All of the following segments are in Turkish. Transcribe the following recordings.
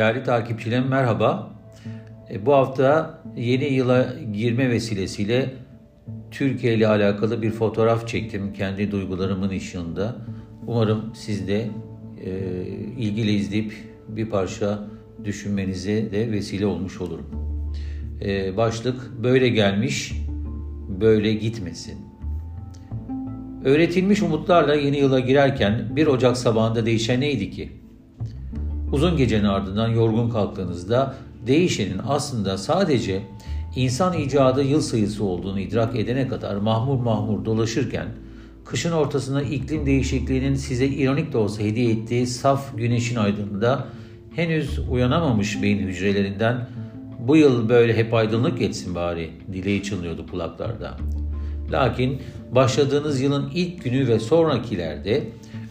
Değerli takipçilerim merhaba. E, bu hafta yeni yıla girme vesilesiyle Türkiye ile alakalı bir fotoğraf çektim kendi duygularımın ışığında. Umarım siz de e, ilgiyle izleyip bir parça düşünmenize de vesile olmuş olurum. E, başlık böyle gelmiş, böyle gitmesin. Öğretilmiş umutlarla yeni yıla girerken 1 Ocak sabahında değişen neydi ki? Uzun gecenin ardından yorgun kalktığınızda değişenin aslında sadece insan icadı yıl sayısı olduğunu idrak edene kadar mahmur mahmur dolaşırken kışın ortasında iklim değişikliğinin size ironik de olsa hediye ettiği saf güneşin aydınlığında henüz uyanamamış beyin hücrelerinden bu yıl böyle hep aydınlık geçsin bari dileği çınlıyordu kulaklarda. Lakin başladığınız yılın ilk günü ve sonrakilerde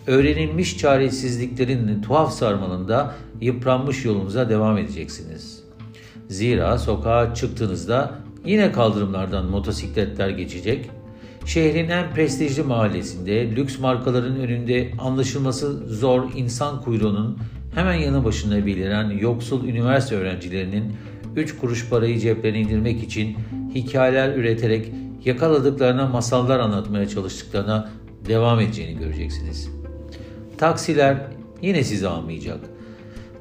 öğrenilmiş çaresizliklerin tuhaf sarmalında yıpranmış yolunuza devam edeceksiniz. Zira sokağa çıktığınızda yine kaldırımlardan motosikletler geçecek, şehrin en prestijli mahallesinde lüks markaların önünde anlaşılması zor insan kuyruğunun hemen yanı başında beliren yoksul üniversite öğrencilerinin 3 kuruş parayı ceplerine indirmek için hikayeler üreterek yakaladıklarına masallar anlatmaya çalıştıklarına devam edeceğini göreceksiniz. Taksiler yine sizi almayacak.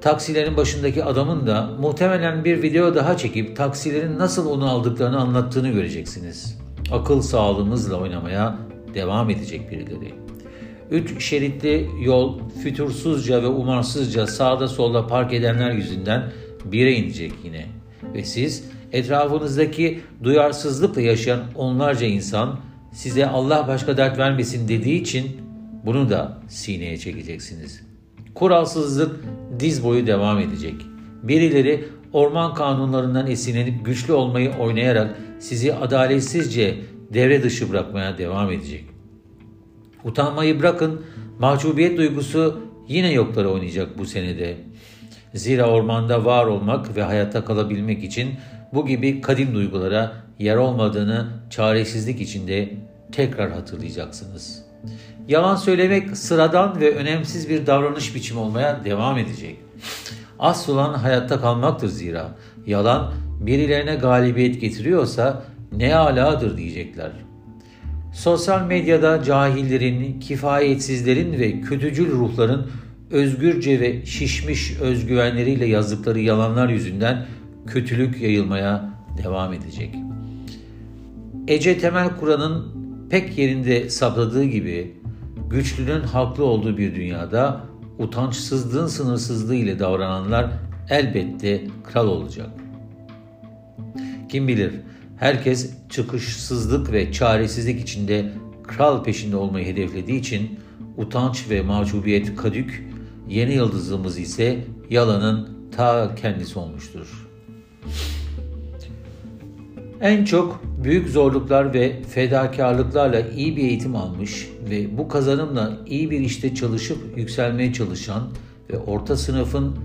Taksilerin başındaki adamın da muhtemelen bir video daha çekip taksilerin nasıl onu aldıklarını anlattığını göreceksiniz. Akıl sağlığımızla oynamaya devam edecek birileri. Üç şeritli yol fütursuzca ve umarsızca sağda solda park edenler yüzünden bire inecek yine. Ve siz etrafınızdaki duyarsızlıkla yaşayan onlarca insan size Allah başka dert vermesin dediği için bunu da sineye çekeceksiniz. Kuralsızlık diz boyu devam edecek. Birileri orman kanunlarından esinlenip güçlü olmayı oynayarak sizi adaletsizce devre dışı bırakmaya devam edecek. Utanmayı bırakın, mahcubiyet duygusu yine yoklara oynayacak bu senede. Zira ormanda var olmak ve hayatta kalabilmek için bu gibi kadim duygulara yer olmadığını çaresizlik içinde tekrar hatırlayacaksınız. Yalan söylemek sıradan ve önemsiz bir davranış biçimi olmaya devam edecek. Asıl olan hayatta kalmaktır zira. Yalan birilerine galibiyet getiriyorsa ne aladır diyecekler. Sosyal medyada cahillerin, kifayetsizlerin ve kötücül ruhların özgürce ve şişmiş özgüvenleriyle yazdıkları yalanlar yüzünden kötülük yayılmaya devam edecek. Ece Temel Kur'an'ın pek yerinde sapladığı gibi güçlünün haklı olduğu bir dünyada utançsızlığın sınırsızlığı ile davrananlar elbette kral olacak. Kim bilir herkes çıkışsızlık ve çaresizlik içinde kral peşinde olmayı hedeflediği için utanç ve mahcubiyet kadük, yeni yıldızımız ise yalanın ta kendisi olmuştur. En çok büyük zorluklar ve fedakarlıklarla iyi bir eğitim almış ve bu kazanımla iyi bir işte çalışıp yükselmeye çalışan ve orta sınıfın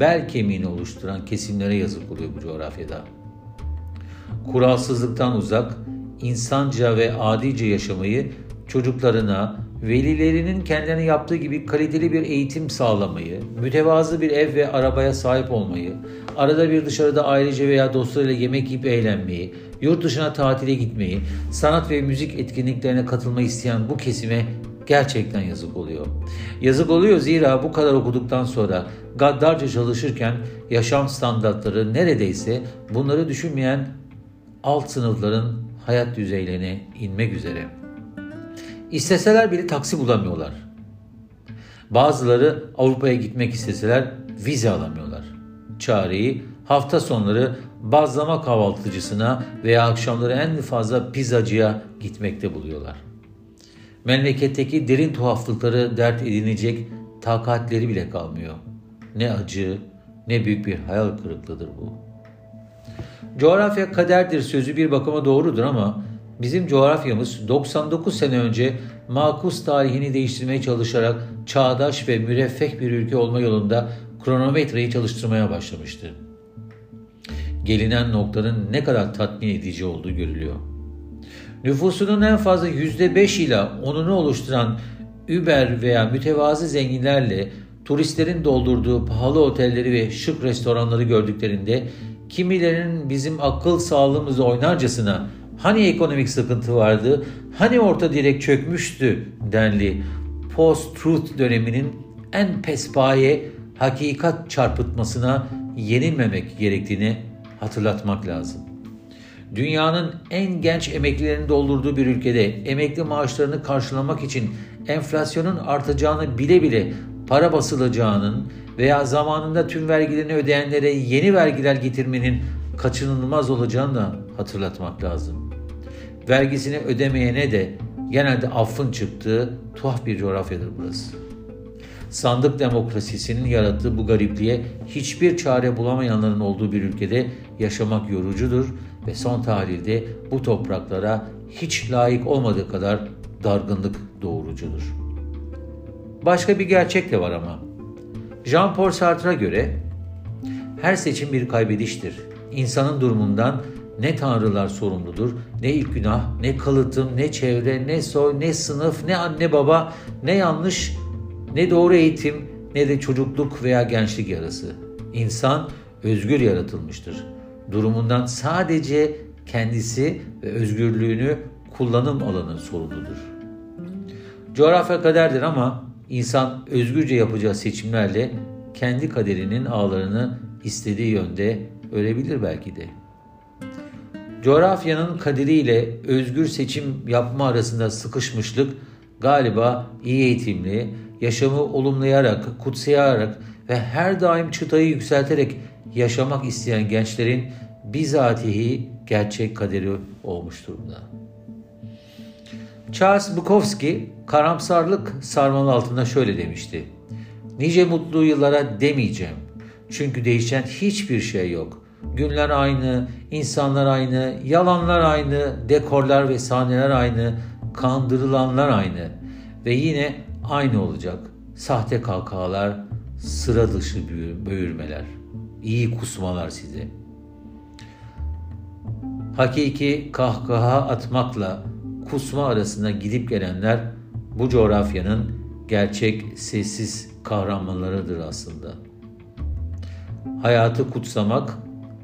bel kemiğini oluşturan kesimlere yazık oluyor bu coğrafyada. Kuralsızlıktan uzak, insanca ve adice yaşamayı çocuklarına, velilerinin kendilerine yaptığı gibi kaliteli bir eğitim sağlamayı, mütevazı bir ev ve arabaya sahip olmayı, arada bir dışarıda ailece veya dostlarıyla yemek yiyip eğlenmeyi, yurt dışına tatile gitmeyi, sanat ve müzik etkinliklerine katılmayı isteyen bu kesime gerçekten yazık oluyor. Yazık oluyor zira bu kadar okuduktan sonra gaddarca çalışırken yaşam standartları neredeyse bunları düşünmeyen alt sınıfların hayat düzeylerine inmek üzere. İsteseler bile taksi bulamıyorlar. Bazıları Avrupa'ya gitmek isteseler vize alamıyorlar. Çareyi hafta sonları bazlama kahvaltıcısına veya akşamları en fazla pizzacıya gitmekte buluyorlar. Memleketteki derin tuhaflıkları dert edinecek takatleri bile kalmıyor. Ne acı, ne büyük bir hayal kırıklığıdır bu. Coğrafya kaderdir sözü bir bakıma doğrudur ama bizim coğrafyamız 99 sene önce makus tarihini değiştirmeye çalışarak çağdaş ve müreffeh bir ülke olma yolunda kronometreyi çalıştırmaya başlamıştı gelinen noktanın ne kadar tatmin edici olduğu görülüyor. Nüfusunun en fazla %5 ile onunu oluşturan über veya mütevazı zenginlerle turistlerin doldurduğu pahalı otelleri ve şık restoranları gördüklerinde kimilerinin bizim akıl sağlığımızı oynarcasına hani ekonomik sıkıntı vardı, hani orta direk çökmüştü denli post-truth döneminin en pespaye hakikat çarpıtmasına yenilmemek gerektiğini hatırlatmak lazım. Dünyanın en genç emeklilerini doldurduğu bir ülkede emekli maaşlarını karşılamak için enflasyonun artacağını bile bile para basılacağının veya zamanında tüm vergilerini ödeyenlere yeni vergiler getirmenin kaçınılmaz olacağını da hatırlatmak lazım. Vergisini ödemeyene de genelde affın çıktığı tuhaf bir coğrafyadır burası. Sandık demokrasisinin yarattığı bu garipliğe hiçbir çare bulamayanların olduğu bir ülkede yaşamak yorucudur ve son tahlilde bu topraklara hiç layık olmadığı kadar dargınlık doğurucudur. Başka bir gerçek de var ama. Jean-Paul Sartre'a göre her seçim bir kaybediştir. İnsanın durumundan ne tanrılar sorumludur, ne ilk günah, ne kalıtım, ne çevre, ne soy, ne sınıf, ne anne baba, ne yanlış, ne doğru eğitim, ne de çocukluk veya gençlik yarası. İnsan özgür yaratılmıştır. Durumundan sadece kendisi ve özgürlüğünü kullanım alanı sorumludur. Coğrafya kaderdir ama insan özgürce yapacağı seçimlerle kendi kaderinin ağlarını istediği yönde ölebilir belki de. Coğrafyanın kaderiyle özgür seçim yapma arasında sıkışmışlık galiba iyi eğitimli, yaşamı olumlayarak, kutsayarak ve her daim çıtayı yükselterek yaşamak isteyen gençlerin bizatihi gerçek kaderi olmuş durumda. Charles Bukowski karamsarlık sarmalı altında şöyle demişti. Nice mutlu yıllara demeyeceğim. Çünkü değişen hiçbir şey yok. Günler aynı, insanlar aynı, yalanlar aynı, dekorlar ve sahneler aynı, kandırılanlar aynı. Ve yine aynı olacak. Sahte kalkalar, sıra dışı böğürmeler, iyi kusmalar size. Hakiki kahkaha atmakla kusma arasında gidip gelenler bu coğrafyanın gerçek sessiz kahramanlarıdır aslında. Hayatı kutsamak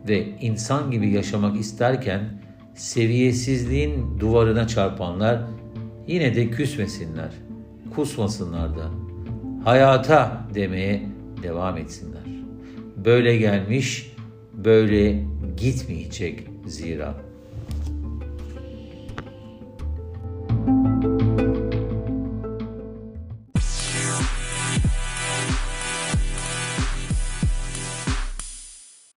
ve insan gibi yaşamak isterken seviyesizliğin duvarına çarpanlar yine de küsmesinler, kusmasınlar da. Hayata demeye devam etsinler. Böyle gelmiş, böyle gitmeyecek zira.